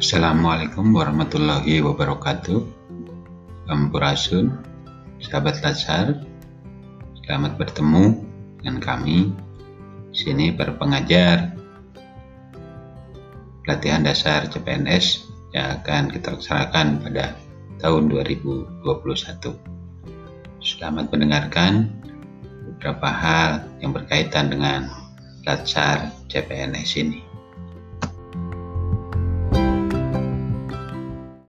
Assalamualaikum warahmatullahi wabarakatuh. Ampurasun Sahabat Latsar Selamat bertemu dengan kami sini para pengajar. Pelatihan dasar CPNS yang akan kita laksanakan pada tahun 2021 Selamat mendengarkan beberapa hal yang berkaitan dengan Latsar CPNS ini.